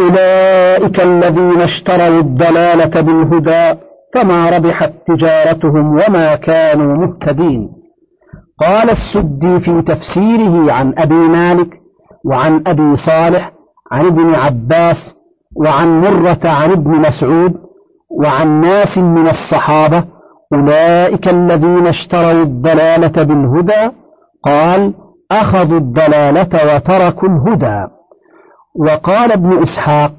أولئك الذين اشتروا الضلالة بالهدى فما ربحت تجارتهم وما كانوا مهتدين. قال السدي في تفسيره عن أبي مالك وعن أبي صالح عن ابن عباس وعن مرة عن ابن مسعود وعن ناس من الصحابة أولئك الذين اشتروا الضلالة بالهدى قال أخذوا الضلالة وتركوا الهدى. وقال ابن إسحاق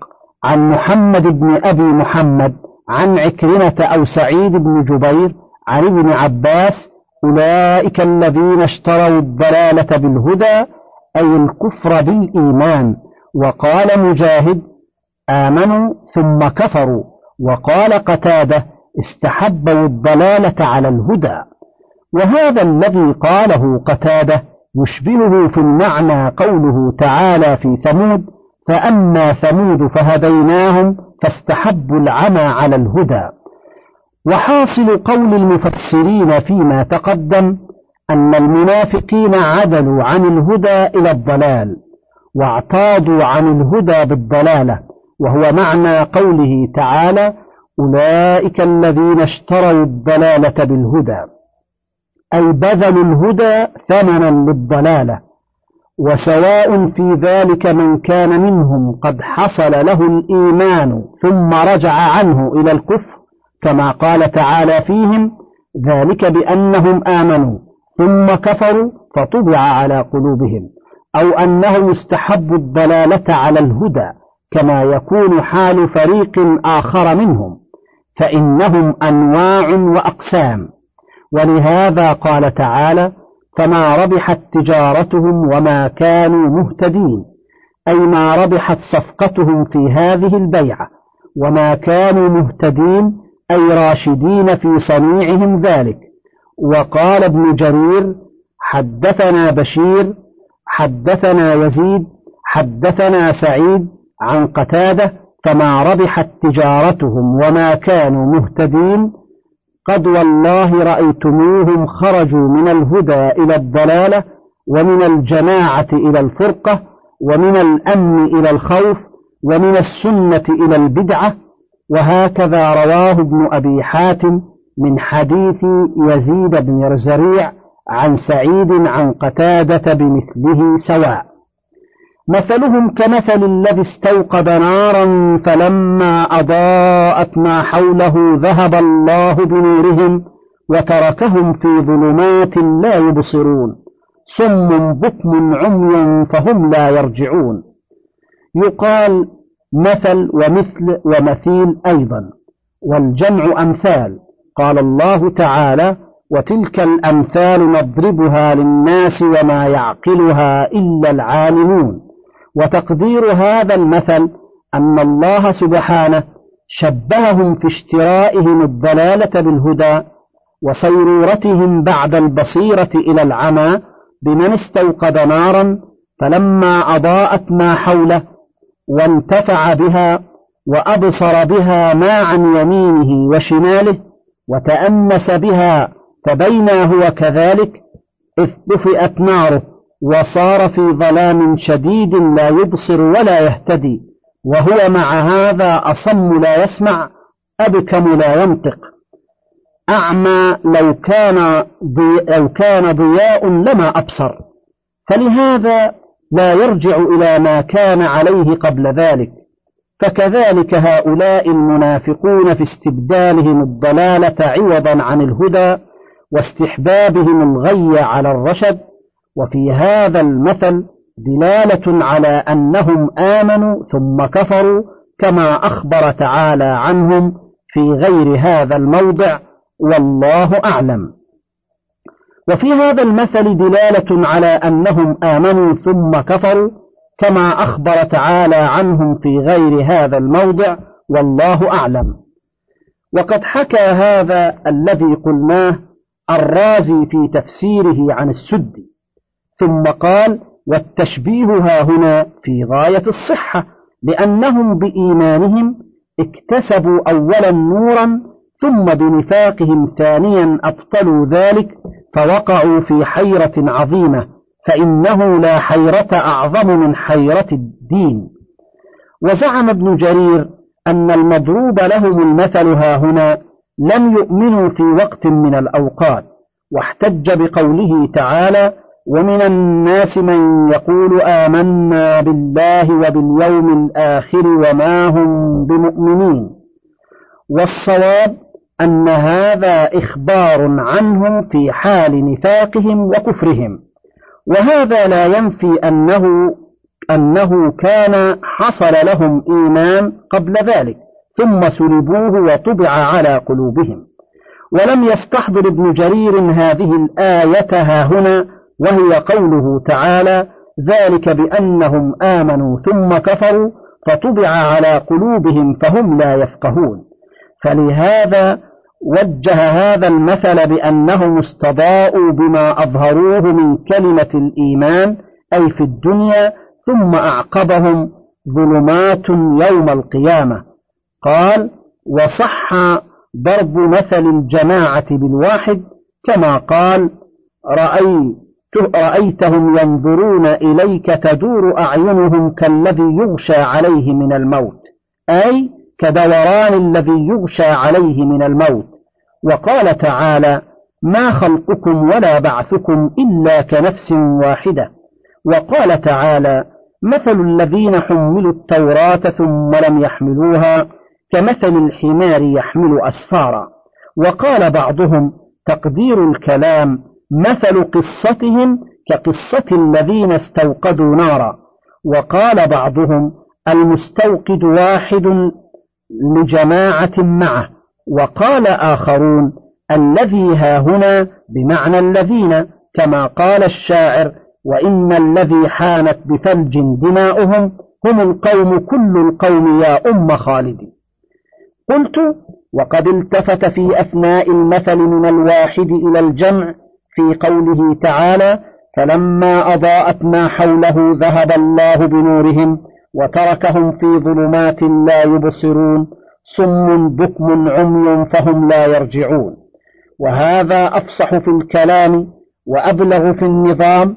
عن محمد بن أبي محمد عن عكرمة أو سعيد بن جبير عن ابن عباس أولئك الذين اشتروا الضلالة بالهدى أي الكفر بالإيمان. وقال مجاهد آمنوا ثم كفروا. وقال قتادة استحبوا الضلالة على الهدى. وهذا الذي قاله قتادة يشبهه في المعنى قوله تعالى في ثمود فأما ثمود فهديناهم فاستحبوا العمى على الهدى. وحاصل قول المفسرين فيما تقدم أن المنافقين عدلوا عن الهدى إلى الضلال واعتاضوا عن الهدى بالضلالة وهو معنى قوله تعالى أولئك الذين اشتروا الضلالة بالهدى. أي بذلوا الهدى ثمنا للضلالة. وسواء في ذلك من كان منهم قد حصل له الإيمان ثم رجع عنه إلى الكفر كما قال تعالى فيهم ذلك بأنهم آمنوا ثم كفروا فطبع على قلوبهم أو أنهم استحبوا الضلالة على الهدى كما يكون حال فريق آخر منهم فإنهم أنواع وأقسام ولهذا قال تعالى فما ربحت تجارتهم وما كانوا مهتدين أي ما ربحت صفقتهم في هذه البيعة وما كانوا مهتدين أي راشدين في صنيعهم ذلك. وقال ابن جرير حدثنا بشير حدثنا يزيد حدثنا سعيد عن قتادة فما ربحت تجارتهم وما كانوا مهتدين قد والله رأيتموهم خرجوا من الهدى إلى الضلالة ومن الجماعة إلى الفرقة ومن الأمن إلى الخوف ومن السنة إلى البدعة وهكذا رواه ابن أبي حاتم من حديث يزيد بن رزريع عن سعيد عن قتادة بمثله سواء. مثلهم كمثل الذي استوقد نارا فلما أضاءت ما حوله ذهب الله بنورهم وتركهم في ظلمات لا يبصرون. صم بكم عمي فهم لا يرجعون. يقال مثل ومثل ومثيل أيضا. والجمع أمثال. قال الله تعالى وتلك الأمثال نضربها للناس وما يعقلها إلا العالمون. وتقدير هذا المثل أن الله سبحانه شبههم في اشترائهم الضلالة بالهدى وصيرورتهم بعد البصيرة إلى العمى بمن استوقد نارا فلما أضاءت ما حوله وانتفع بها وأبصر بها ما عن يمينه وشماله وتأنس بها فبينا هو كذلك إذ طفئت ناره وصار في ظلام شديد لا يبصر ولا يهتدي وهو مع هذا أصم لا يسمع أبكم لا ينطق أعمى لو كان. لو كان ضياء لما أبصر فلهذا لا يرجع إلى ما كان عليه قبل ذلك فكذلك هؤلاء المنافقون في استبدالهم الضلالة عوضا عن الهدى واستحبابهم الغي على الرشد وفي هذا المثل دلالة على أنهم آمنوا ثم كفروا كما أخبر تعالى عنهم في غير هذا الموضع والله أعلم. وفي هذا المثل دلالة على أنهم آمنوا ثم كفروا كما أخبر تعالى عنهم في غير هذا الموضع والله أعلم. وقد حكى هذا الذي قلناه الرازي في تفسيره عن السدي. ثم قال والتشبيه ها هنا في غاية الصحة لأنهم بإيمانهم اكتسبوا أولا نورا ثم بنفاقهم ثانيا أبطلوا ذلك فوقعوا في حيرة عظيمة فإنه لا حيرة أعظم من حيرة الدين. وزعم ابن جرير أن المضروب لهم المثل ها هنا لم يؤمنوا في وقت من الأوقات واحتج بقوله تعالى ومن الناس من يقول آمنا بالله وباليوم الآخر وما هم بمؤمنين. والصواب أن هذا إخبار عنهم في حال نفاقهم وكفرهم. وهذا لا ينفي أنه أنه كان حصل لهم إيمان قبل ذلك ثم سلبوه وطبع على قلوبهم. ولم يستحضر ابن جرير هذه الآية ها هنا وهي قوله تعالى ذلك بأنهم آمنوا ثم كفروا فطبع على قلوبهم فهم لا يفقهون. فلهذا وجه هذا المثل بأنهم استضاءوا بما أظهروه من كلمة الإيمان أي في الدنيا ثم أعقبهم ظلمات يوم القيامة. قال وصح ضرب مثل الجماعة بالواحد كما قال رأيت رأيتهم ينظرون إليك تدور أعينهم كالذي يغشى عليه من الموت. أي كدوران الذي يغشى عليه من الموت. وقال تعالى ما خلقكم ولا بعثكم إلا كنفس واحدة وقال تعالى مثل الذين حملوا التوراة ثم لم يحملوها كمثل الحمار يحمل أسفارا وقال بعضهم تقدير الكلام مثل قصتهم كقصة الذين استوقدوا نارا. وقال بعضهم المستوقد واحد لجماعة معه. وقال آخرون الذي ها هنا بمعنى الذين كما قال الشاعر وإن الذي حانت بثلج دماؤهم هم القوم كل القوم يا أم خالد. قلت وقد التفت في أثناء المثل من الواحد إلى الجمع في قوله تعالى فلما أضاءت ما حوله ذهب الله بنورهم وتركهم في ظلمات لا يبصرون صم بكم عمي فهم لا يرجعون. وهذا أفصح في الكلام وأبلغ في النظام.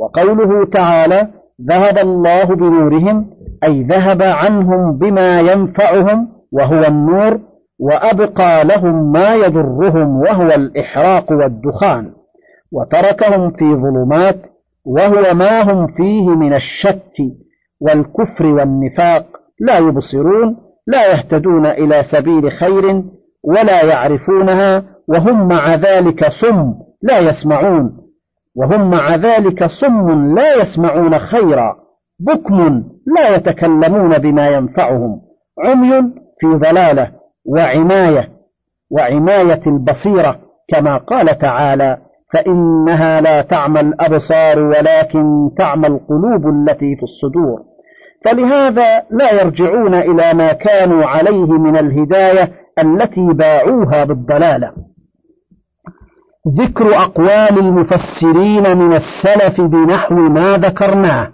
وقوله تعالى ذهب الله بنورهم أي ذهب عنهم بما ينفعهم وهو النور وأبقى لهم ما يضرهم وهو الإحراق والدخان. وتركهم في ظلمات وهو ما هم فيه من الشك والكفر والنفاق. لا يبصرون لا يهتدون إلى سبيل خير ولا يعرفونها وهم مع ذلك صم لا يسمعون. وهم مع ذلك صم لا يسمعون خيرا. بكم لا يتكلمون بما ينفعهم. عمي في ضلاله وعماية وعماية البصيرة كما قال تعالى فإنها لا تعمى الابصار ولكن تعمى القلوب التي في الصدور. فلهذا لا يرجعون إلى ما كانوا عليه من الهداية التي باعوها بالضلالة. ذكر أقوال المفسرين من السلف بنحو ما ذكرناه.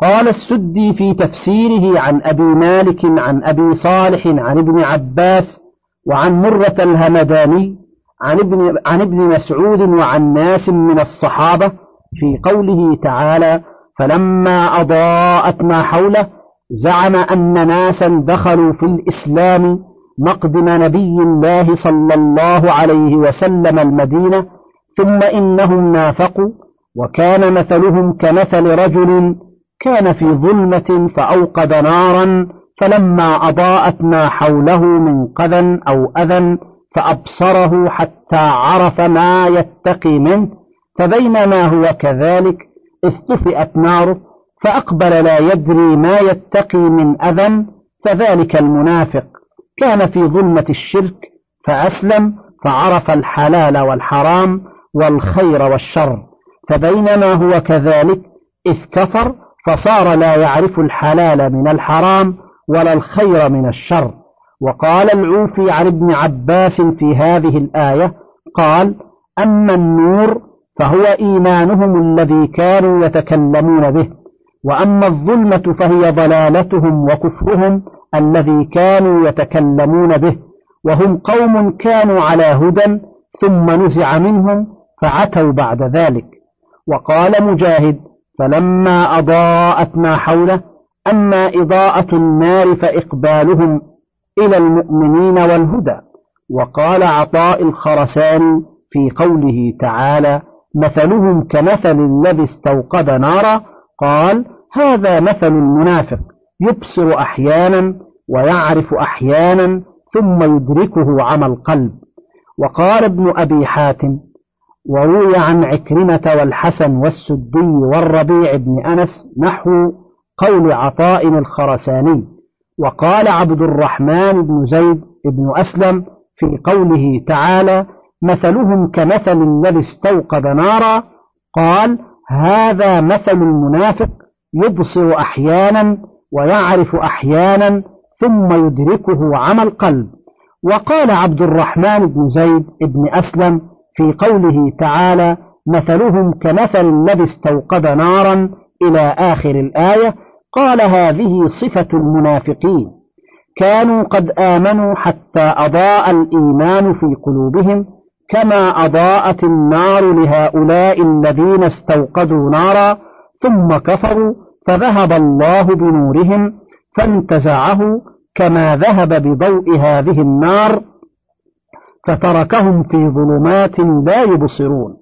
قال السدي في تفسيره عن أبي مالك عن أبي صالح عن ابن عباس وعن مرة الهمداني عن ابن, عن ابن مسعود وعن ناس من الصحابة في قوله تعالى فلما أضاءت ما حوله زعم أن ناسا دخلوا في الإسلام مقدم نبي الله صلى الله عليه وسلم المدينة ثم إنهم نافقوا وكان مثلهم كمثل رجل كان في ظلمة فأوقد نارا فلما أضاءت ما حوله من قذى أو أذى فأبصره حتى عرف ما يتقي منه فبينما هو كذلك اصطفئت ناره فأقبل لا يدري ما يتقي من أذى فذلك المنافق. كان في ظلمة الشرك فأسلم فعرف الحلال والحرام والخير والشر. فبينما هو كذلك إذ كفر فصار لا يعرف الحلال من الحرام ولا الخير من الشر. وقال العوفي عن ابن عباس في هذه الآية قال أما النور فهو إيمانهم الذي كانوا يتكلمون به وأما الظلمة فهي ضلالتهم وكفرهم الذي كانوا يتكلمون به وهم قوم كانوا على هدى ثم نزع منهم فعتوا بعد ذلك. وقال مجاهد فلما أضاءت ما حوله أما إضاءة النار فإقبالهم إلى المؤمنين والهدى. وقال عطاء الخرساني في قوله تعالى مثلهم كمثل الذي استوقد نارا. قال هذا مثل المنافق يبصر أحيانا ويعرف أحيانا ثم يدركه عمى القلب. وقال ابن أبي حاتم وروي عن عكرمة والحسن والسدي والربيع بن أنس نحو قول عطاء الخرساني وقال عبد الرحمن بن زيد بن أسلم في قوله تعالى مثلهم كمثل الذي استوقد نارا قال هذا مثل المنافق يبصر أحيانا ويعرف أحيانا ثم يدركه عمى القلب وقال عبد الرحمن بن زيد بن أسلم في قوله تعالى مثلهم كمثل الذي استوقد نارا إلى آخر الآية قال هذه صفة المنافقين. كانوا قد آمنوا حتى أضاء الإيمان في قلوبهم كما أضاءت النار لهؤلاء الذين استوقدوا نارا ظلم كفروا فذهب الله بنورهم فانتزعه كما ذهب بضوء هذه النار فتركهم في ظلمات لا يبصرون.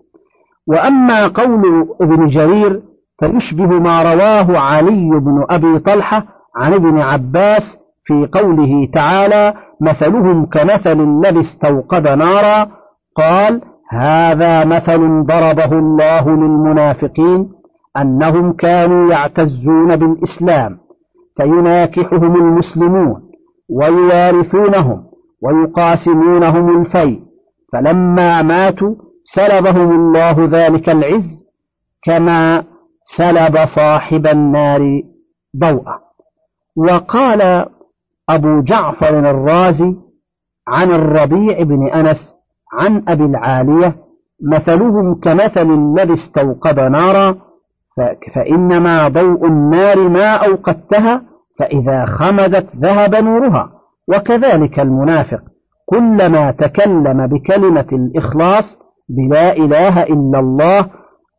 وأما قول ابن جرير فيشبه ما رواه علي بن أبي طلحة عن ابن عباس في قوله تعالى مثلهم كمثل الذي استوقد نارا قال هذا مثل ضربه الله للمنافقين أنهم كانوا يعتزون بالإسلام فيناكحهم المسلمون ويوارثونهم ويقاسمونهم الفيء فلما ماتوا سلبهم الله ذلك العز كما سلب صاحب النار ضوءه. وقال أبو جعفر الرازي عن الربيع بن أنس عن أبي العالية مثلهم كمثل الذي استوقد نارا فإنما ضوء النار ما أوقدتها فإذا خمدت ذهب نورها. وكذلك المنافق كلما تكلم بكلمة الإخلاص بلا إله إلا الله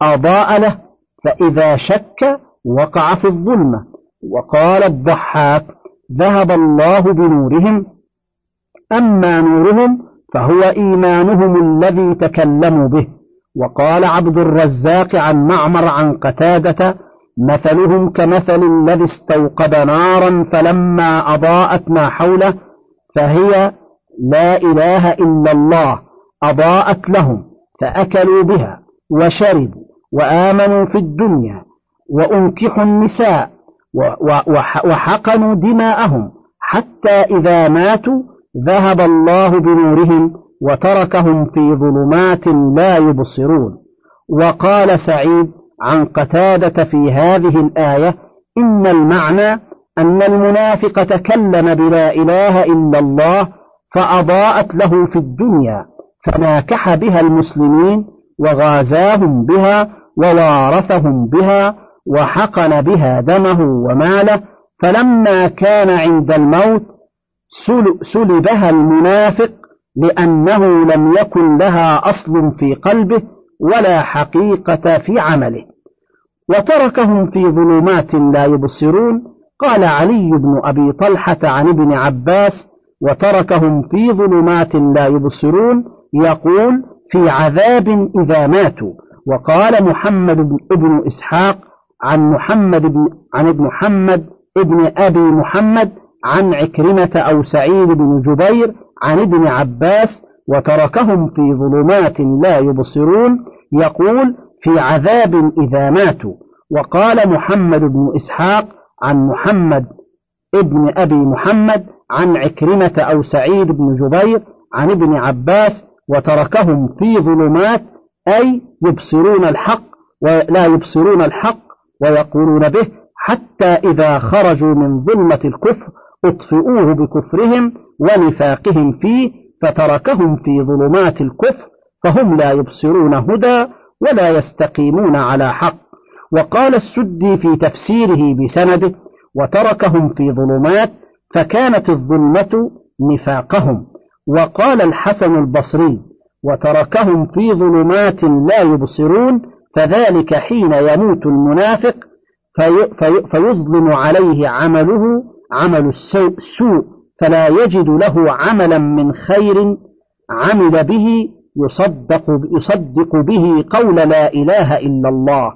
أضاء له فإذا شك وقع في الظلمة وقال الضحاك ذهب الله بنورهم أما نورهم فهو إيمانهم الذي تكلموا به. وقال عبد الرزاق عن معمر عن قتادة مثلهم كمثل الذي استوقد نارا فلما أضاءت ما حوله فهي لا إله إلا الله أضاءت لهم فأكلوا بها وشربوا. وآمنوا في الدنيا وأنكحوا النساء وحقنوا دماءهم حتى إذا ماتوا ذهب الله بنورهم وتركهم في ظلمات لا يبصرون. وقال سعيد عن قتادة في هذه الآية إن المعنى أن المنافق تكلم بلا إله إلا الله فأضاءت له في الدنيا فناكح بها المسلمين وغازاهم بها ووارثهم بها وحقن بها دمه وماله فلما كان عند الموت سلبها المنافق لأنه لم يكن لها أصل في قلبه ولا حقيقة في عمله. وتركهم في ظلمات لا يبصرون قال علي بن أبي طلحة عن ابن عباس وتركهم في ظلمات لا يبصرون يقول في عذاب إذا ماتوا. وقال محمد بن إسحاق عن محمد بن عن ابن محمد ابن أبي محمد عن عكرمة أو سعيد بن جبير عن ابن عباس وتركهم في ظلمات لا يبصرون يقول في عذاب إذا ماتوا. وقال محمد بن إسحاق عن محمد ابن أبي محمد عن عكرمة أو سعيد بن جبير عن ابن عباس وتركهم في ظلمات أي يبصرون الحق ولا يبصرون الحق ويقولون به حتى إذا خرجوا من ظلمة الكفر أطفئوه بكفرهم ونفاقهم فيه فتركهم في ظلمات الكفر فهم لا يبصرون هدى ولا يستقيمون على حق. وقال السدي في تفسيره بسنده وتركهم في ظلمات فكانت الظلمة نفاقهم. وقال الحسن البصري وتركهم في ظلمات لا يبصرون فذلك حين يموت المنافق في في فيظلم عليه عمله عمل السوء فلا يجد له عملا من خير عمل به يصدق, يصدق به قول لا إله إلا الله.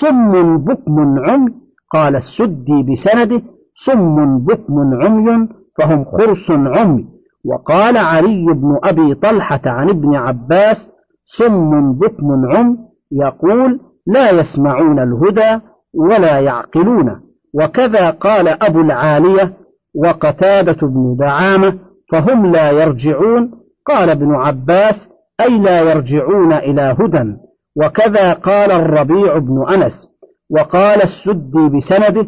صم بكم عمي قال السدي بسنده صم بكم عمي فهم خرس عمي. وقال علي بن أبي طلحة عن ابن عباس صم بكم عمي يقول لا يسمعون الهدى ولا يعقلون. وكذا قال أبو العالية وقتادة بن دعامة فهم لا يرجعون. قال ابن عباس أي لا يرجعون إلى هدى. وكذا قال الربيع بن أنس وقال السدي بسنده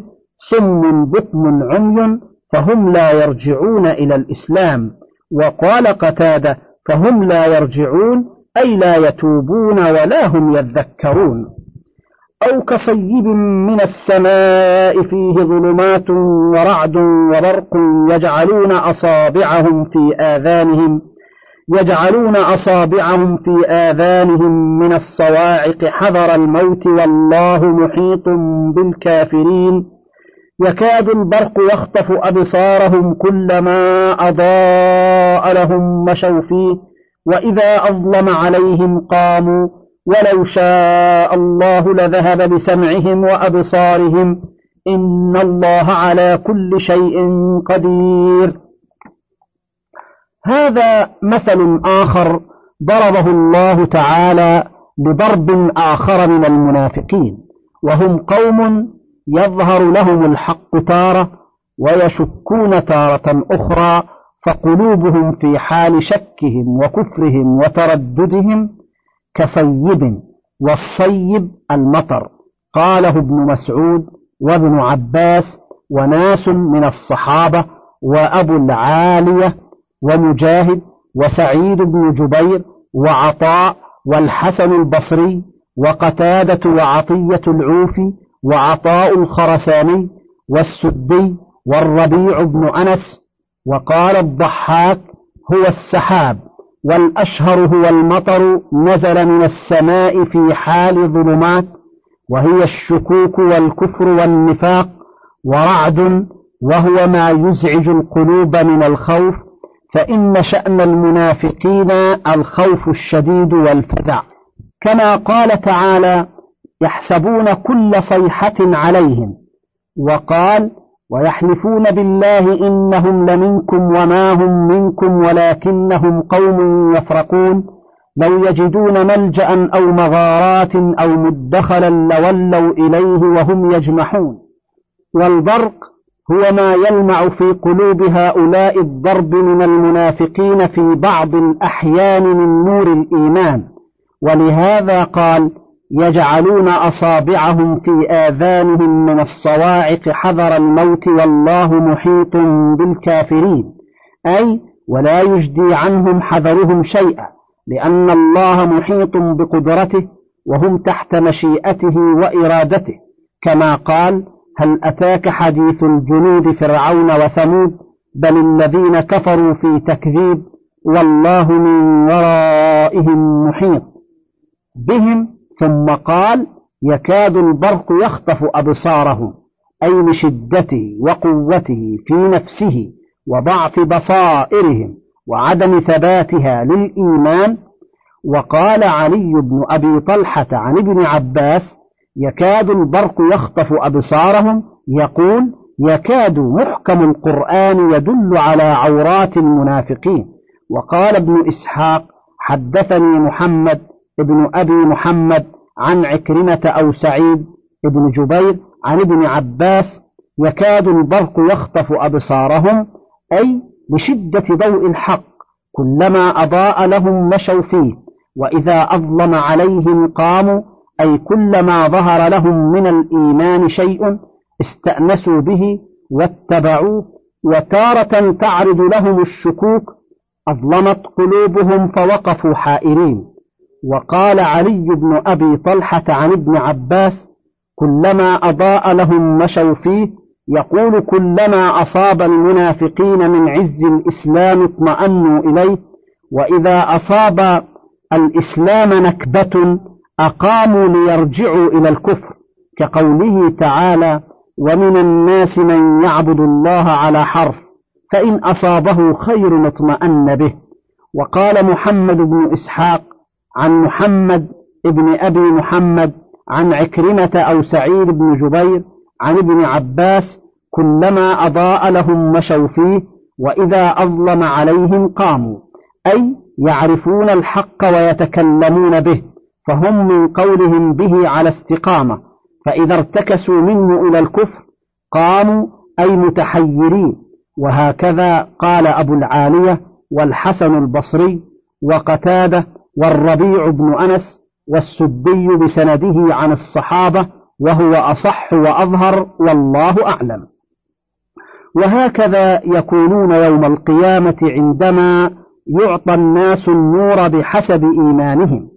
صم بكم عمي فهم لا يرجعون إلى الإسلام. وقال قتادة فهم لا يرجعون أي لا يتوبون ولا هم يذكرون. أو كصيب من السماء فيه ظلمات ورعد وبرق يجعلون أصابعهم في آذانهم يجعلون أصابعهم في آذانهم من الصواعق حذر الموت والله محيط بالكافرين. يكاد البرق يخطف أبصارهم كلما أضاء لهم مشوا فيه وإذا أظلم عليهم قاموا ولو شاء الله لذهب بسمعهم وأبصارهم. إن الله على كل شيء قدير. هذا مثل آخر ضربه الله تعالى لضرب آخر من المنافقين وهم قوم يظهر لهم الحق تارة ويشكون تارة أخرى فقلوبهم في حال شكهم وكفرهم وترددهم كصيب والصيب المطر. قاله ابن مسعود وابن عباس وناس من الصحابة وأبو العالية ومجاهد وسعيد بن جبير وعطاء والحسن البصري وقتادة وعطية العوفي وعطاء الخرساني والسدي والربيع بن أنس وقال الضحاك هو السحاب والأشهر هو المطر نزل من السماء في حال ظلمات وهي الشكوك والكفر والنفاق ورعد وهو ما يزعج القلوب من الخوف فإن شأن المنافقين الخوف الشديد والفزع. كما قال تعالى يحسبون كل صيحة عليهم وقال ويحلفون بالله إنهم لمنكم وما هم منكم ولكنهم قوم يفرقون لو يجدون ملجأ أو مغارات أو مدخلا لولوا إليه وهم يجمحون. والبرق هو ما يلمع في قلوب هؤلاء الضرب من المنافقين في بعض الأحيان من نور الإيمان. ولهذا قال يجعلون أصابعهم في آذانهم من الصواعق حذر الموت والله محيط بالكافرين. أي ولا يجدي عنهم حذرهم شيئا لأن الله محيط بقدرته وهم تحت مشيئته وإرادته. كما قال هل أتاك حديث الجنود فرعون وثمود؟ بل الذين كفروا في تكذيب والله من ورائهم محيط. بهم ثم قال يكاد البرق يخطف أبصارهم أي لشدته وقوته في نفسه وضعف بصائرهم وعدم ثباتها للإيمان. وقال علي بن أبي طلحة عن ابن عباس يكاد البرق يخطف أبصارهم يقول يكاد محكم القرآن يدل على عورات المنافقين. وقال ابن إسحاق حدثني محمد ابن أبي محمد عن عكرمة أو سعيد ابن جبير عن ابن عباس يكاد البرق يخطف أبصارهم أي بشدة ضوء الحق كلما أضاء لهم مشوا فيه وإذا أظلم عليهم قاموا أي كلما ظهر لهم من الإيمان شيء استأنسوا به واتبعوه وتارة تعرض لهم الشكوك أظلمت قلوبهم فوقفوا حائرين. وقال علي بن أبي طلحة عن ابن عباس كلما أضاء لهم مشوا فيه يقول كلما أصاب المنافقين من عز الإسلام اطمأنوا إليه وإذا أصاب الإسلام نكبة أقاموا ليرجعوا إلى الكفر كقوله تعالى ومن الناس من يعبد الله على حرف فإن أصابه خير اطمأن به وقال محمد بن إسحاق عن محمد ابن أبي محمد عن عكرمة أو سعيد بن جبير عن ابن عباس كلما أضاء لهم مشوا فيه وإذا أظلم عليهم قاموا. أي يعرفون الحق ويتكلمون به فهم من قولهم به على استقامة. فإذا ارتكسوا منه إلى الكفر قاموا أي متحيرين. وهكذا قال أبو العالية والحسن البصري وقتادة والربيع بن أنس والسدي بسنده عن الصحابة وهو أصح وأظهر والله أعلم. وهكذا يكونون يوم القيامة عندما يعطى الناس النور بحسب إيمانهم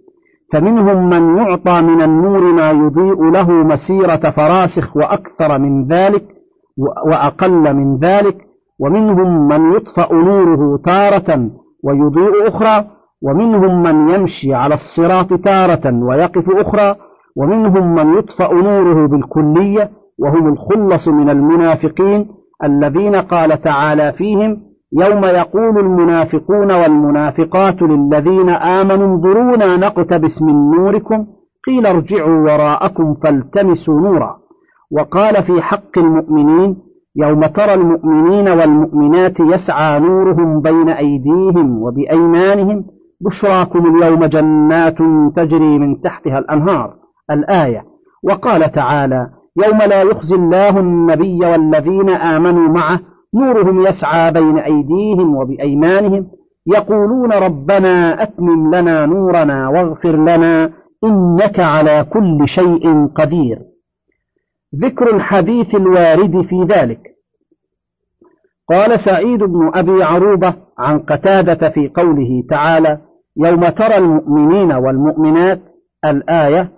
فمنهم من يعطى من النور ما يضيء له مسيرة فراسخ وأكثر من ذلك وأقل من ذلك ومنهم من يطفأ نوره تارة ويضيء أخرى ومنهم من يمشي على الصراط تارة ويقف أخرى ومنهم من يطفأ نوره بالكلية وهم الخلص من المنافقين الذين قال تعالى فيهم يوم يقول المنافقون والمنافقات للذين آمنوا انظرونا نقتبس من نوركم قيل ارجعوا وراءكم فالتمسوا نورا. وقال في حق المؤمنين يوم ترى المؤمنين والمؤمنات يسعى نورهم بين أيديهم وبأيمانهم بشراكم اليوم جنات تجري من تحتها الأنهار. الآية وقال تعالى يوم لا يخزي الله النبي والذين آمنوا معه نورهم يسعى بين أيديهم وبأيمانهم يقولون ربنا أتمم لنا نورنا واغفر لنا إنك على كل شيء قدير. ذكر الحديث الوارد في ذلك. قال سعيد بن أبي عروبة عن قتادة في قوله تعالى يوم ترى المؤمنين والمؤمنات الآية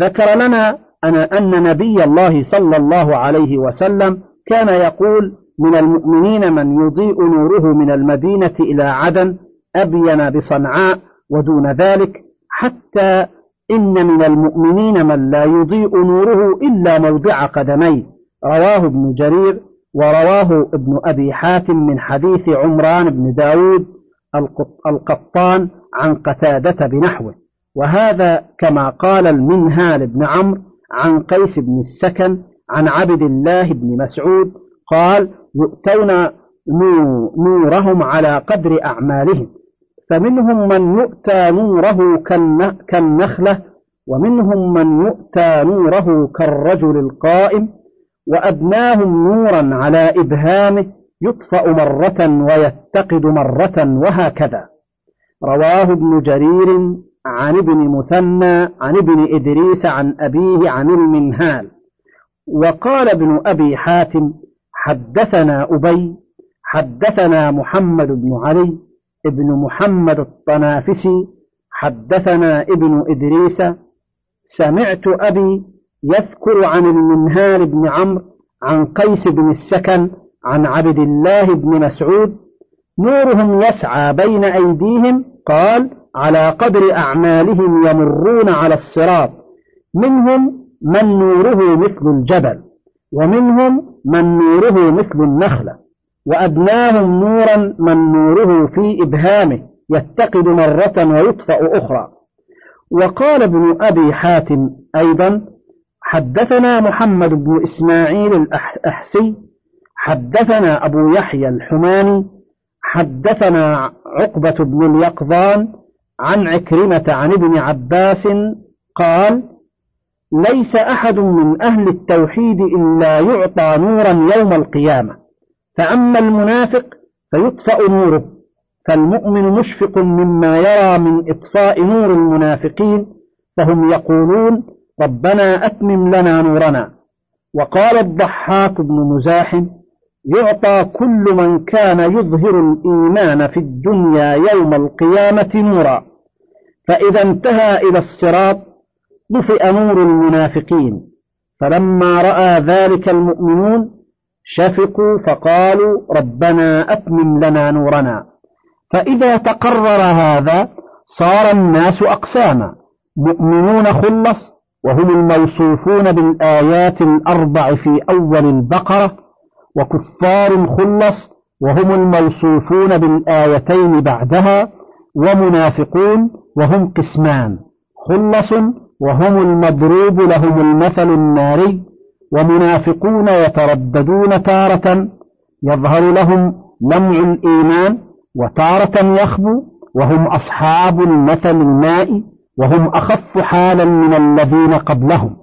ذكر لنا أن نبي الله صلى الله عليه وسلم كان يقول من المؤمنين من يضيء نوره من المدينة إلى عدن أبين بصنعاء ودون ذلك حتى إن من المؤمنين من لا يضيء نوره إلا موضع قدميه. رواه ابن جرير ورواه ابن أبي حاتم من حديث عمران بن داود القطان عن قتادة بنحوه. وهذا كما قال المنهال بن عمرو عن قيس بن السكن عن عبد الله بن مسعود قال يؤتون نورهم على قدر أعمالهم فمنهم من يؤتى نوره كالنخلة ومنهم من يؤتى نوره كالرجل القائم وأبناهم نورا على إبهامه يطفأ مرة ويتقد مرة وهكذا. رواه ابن جرير عن ابن مثنى عن ابن إدريس عن أبيه عن المنهال. وقال ابن أبي حاتم حدثنا أبي حدثنا محمد بن علي ابن محمد الطنافسي حدثنا ابن إدريس سمعت أبي يذكر عن المنهال بن عمرو عن قيس بن السكن عن عبد الله بن مسعود. نورهم يسعى بين أيديهم قال على قدر أعمالهم يمرون على الصراط. منهم من نوره مثل الجبل ومنهم من نوره مثل النخلة. وأدناهم نورا من نوره في إبهامه يتقد مرة ويطفأ أخرى. وقال ابن أبي حاتم أيضا حدثنا محمد بن إسماعيل الأحسي حدثنا أبو يحيى الحماني حدثنا عقبة بن اليقظان عن عكرمة عن ابن عباس قال ليس أحد من أهل التوحيد إلا يعطى نورا يوم القيامة فأما المنافق فيطفأ نوره فالمؤمن مشفق مما يرى من إطفاء نور المنافقين فهم يقولون ربنا أتمم لنا نورنا. وقال الضحاك بن مزاحم يعطى كل من كان يظهر الإيمان في الدنيا يوم القيامة نورا. فإذا انتهى إلى الصراط طفئ نور المنافقين. فلما رأى ذلك المؤمنون شفقوا فقالوا ربنا أتمم لنا نورنا. فإذا تقرر هذا صار الناس أقساما. مؤمنون خلص وهم الموصوفون بالآيات الأربع في أول البقرة وكفار خلص وهم الموصوفون بالآيتين بعدها ومنافقون وهم قسمان. خلص وهم المضروب لهم المثل الناري ومنافقون يترددون تارة يظهر لهم لمع الإيمان وتارة يخبو وهم أصحاب المثل المائي وهم أخف حالا من الذين قبلهم.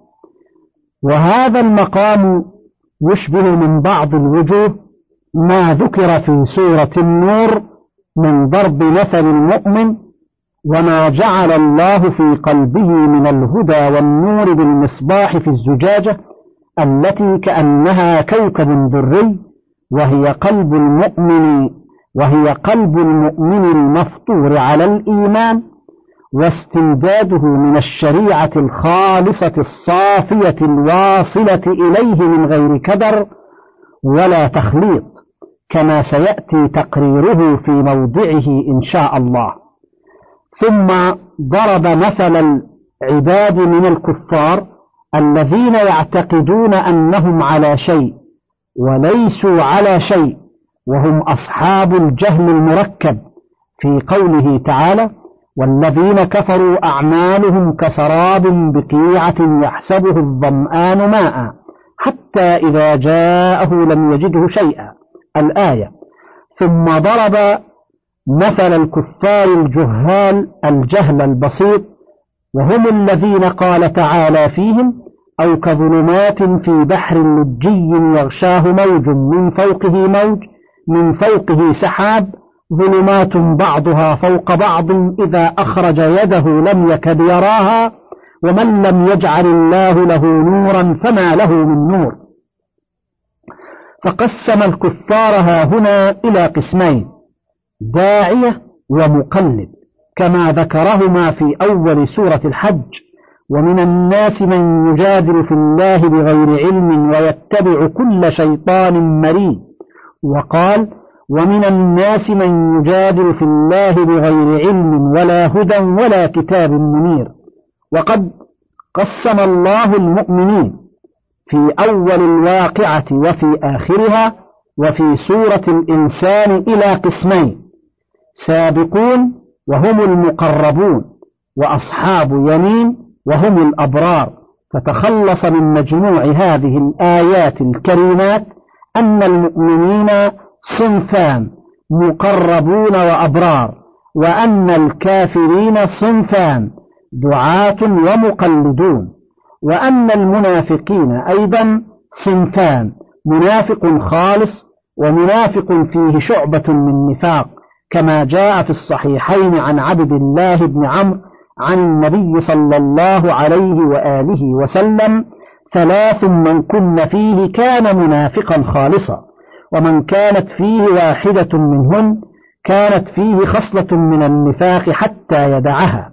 وهذا المقام يشبه من بعض الوجوه ما ذكر في سورة النور من ضرب مثل المؤمن وما جعل الله في قلبه من الهدى والنور بالمصباح في الزجاجة التي كأنها كوكب دري وهي قلب المؤمن وهي قلب المؤمن المفطور على الإيمان. واستمداده من الشريعة الخالصة الصافية الواصلة إليه من غير كدر ولا تخليط كما سيأتي تقريره في موضعه إن شاء الله. ثم ضرب مثل العباد من الكفار الذين يعتقدون أنهم على شيء وليسوا على شيء وهم أصحاب الجهل المركب في قوله تعالى والذين كفروا أعمالهم كسراب بقيعة يحسبه الظمآن ماء حتى إذا جاءه لم يجده شيئا. الآية ثم ضرب مثل الكفار الجهال الجهل البسيط وهم الذين قال تعالى فيهم أو كظلمات في بحر لجي يغشاه موج من فوقه موج من فوقه سحاب ظلمات بعضها فوق بعض إذا أخرج يده لم يكد يراها ومن لم يجعل الله له نورا فما له من نور. فقسم الكفار ها هنا إلى قسمين داعية ومقلد كما ذكرهما في أول سورة الحج. ومن الناس من يجادل في الله بغير علم ويتبع كل شيطان مريد. وقال ومن الناس من يجادل في الله بغير علم ولا هدى ولا كتاب منير. وقد قسم الله المؤمنين في أول الواقعة وفي آخرها وفي سورة الإنسان إلى قسمين سابقون وهم المقربون وأصحاب يمين وهم الأبرار. فتخلص من مجموع هذه الآيات الكريمات أن المؤمنين صنفان مقربون وأبرار وأن الكافرين صنفان دعاة ومقلدون وأن المنافقين أيضا صنفان منافق خالص ومنافق فيه شعبة من نفاق كما جاء في الصحيحين عن عبد الله بن عمرو عن النبي صلى الله عليه وآله وسلم ثلاث من كن فيه كان منافقا خالصا ومن كانت فيه واحدة منهن كانت فيه خصلة من النفاق حتى يدعها.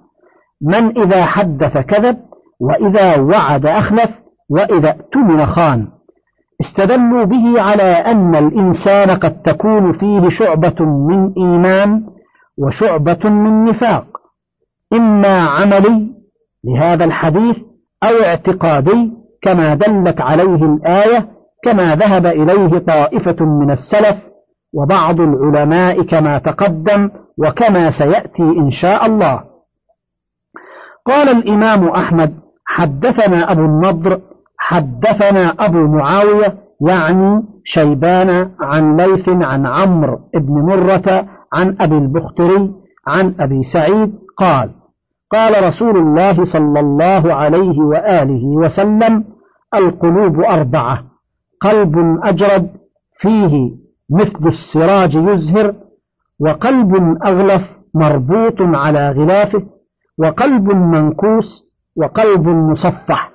من إذا حدث كذب وإذا وعد أخلف وإذا اؤتمن خان. استدلوا به على أن الإنسان قد تكون فيه شعبة من إيمان وشعبة من نفاق. إما عملي لهذا الحديث أو اعتقادي كما دلت عليه الآية كما ذهب إليه طائفة من السلف وبعض العلماء كما تقدم وكما سيأتي إن شاء الله. قال الإمام أحمد حدثنا أبو النضر حدثنا أبو معاوية يعني شيبان عن ليث عن عمرو بن مرة عن أبي البختري عن أبي سعيد قال قال رسول الله صلى الله عليه وآله وسلم القلوب أربعة. قلب أجرد فيه مثل السراج يزهر وقلب أغلف مربوط على غلافه وقلب منكوس وقلب مصفح.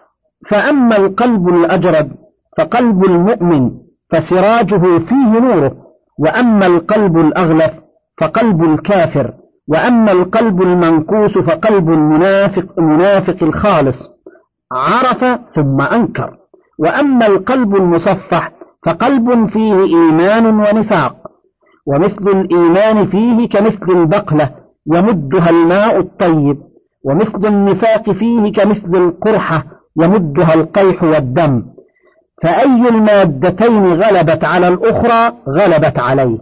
فأما القلب الأجرد فقلب المؤمن فسراجه فيه نوره وأما القلب الأغلف فقلب الكافر وأما القلب المنكوس فقلب المنافق المنافق الخالص. عرف ثم أنكر. وأما القلب المصفح فقلب فيه إيمان ونفاق ومثل الإيمان فيه كمثل البقلة يمدها الماء الطيب ومثل النفاق فيه كمثل القرحة يمدها القيح والدم فأي المادتين غلبت على الأخرى غلبت عليه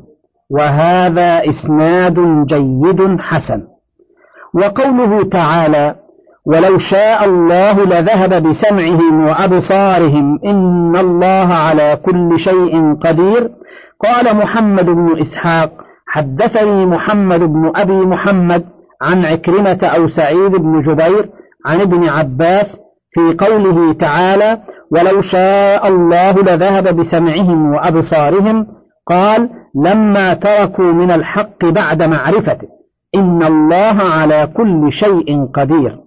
وهذا إسناد جيد حسن. وقوله تعالى ولو شاء الله لذهب بسمعهم وأبصارهم إن الله على كل شيء قدير. قال محمد بن إسحاق حدثني محمد بن أبي محمد عن عكرمة أو سعيد بن جبير عن ابن عباس في قوله تعالى ولو شاء الله لذهب بسمعهم وأبصارهم. قال لما تركوا من الحق بعد معرفته. إن الله على كل شيء قدير.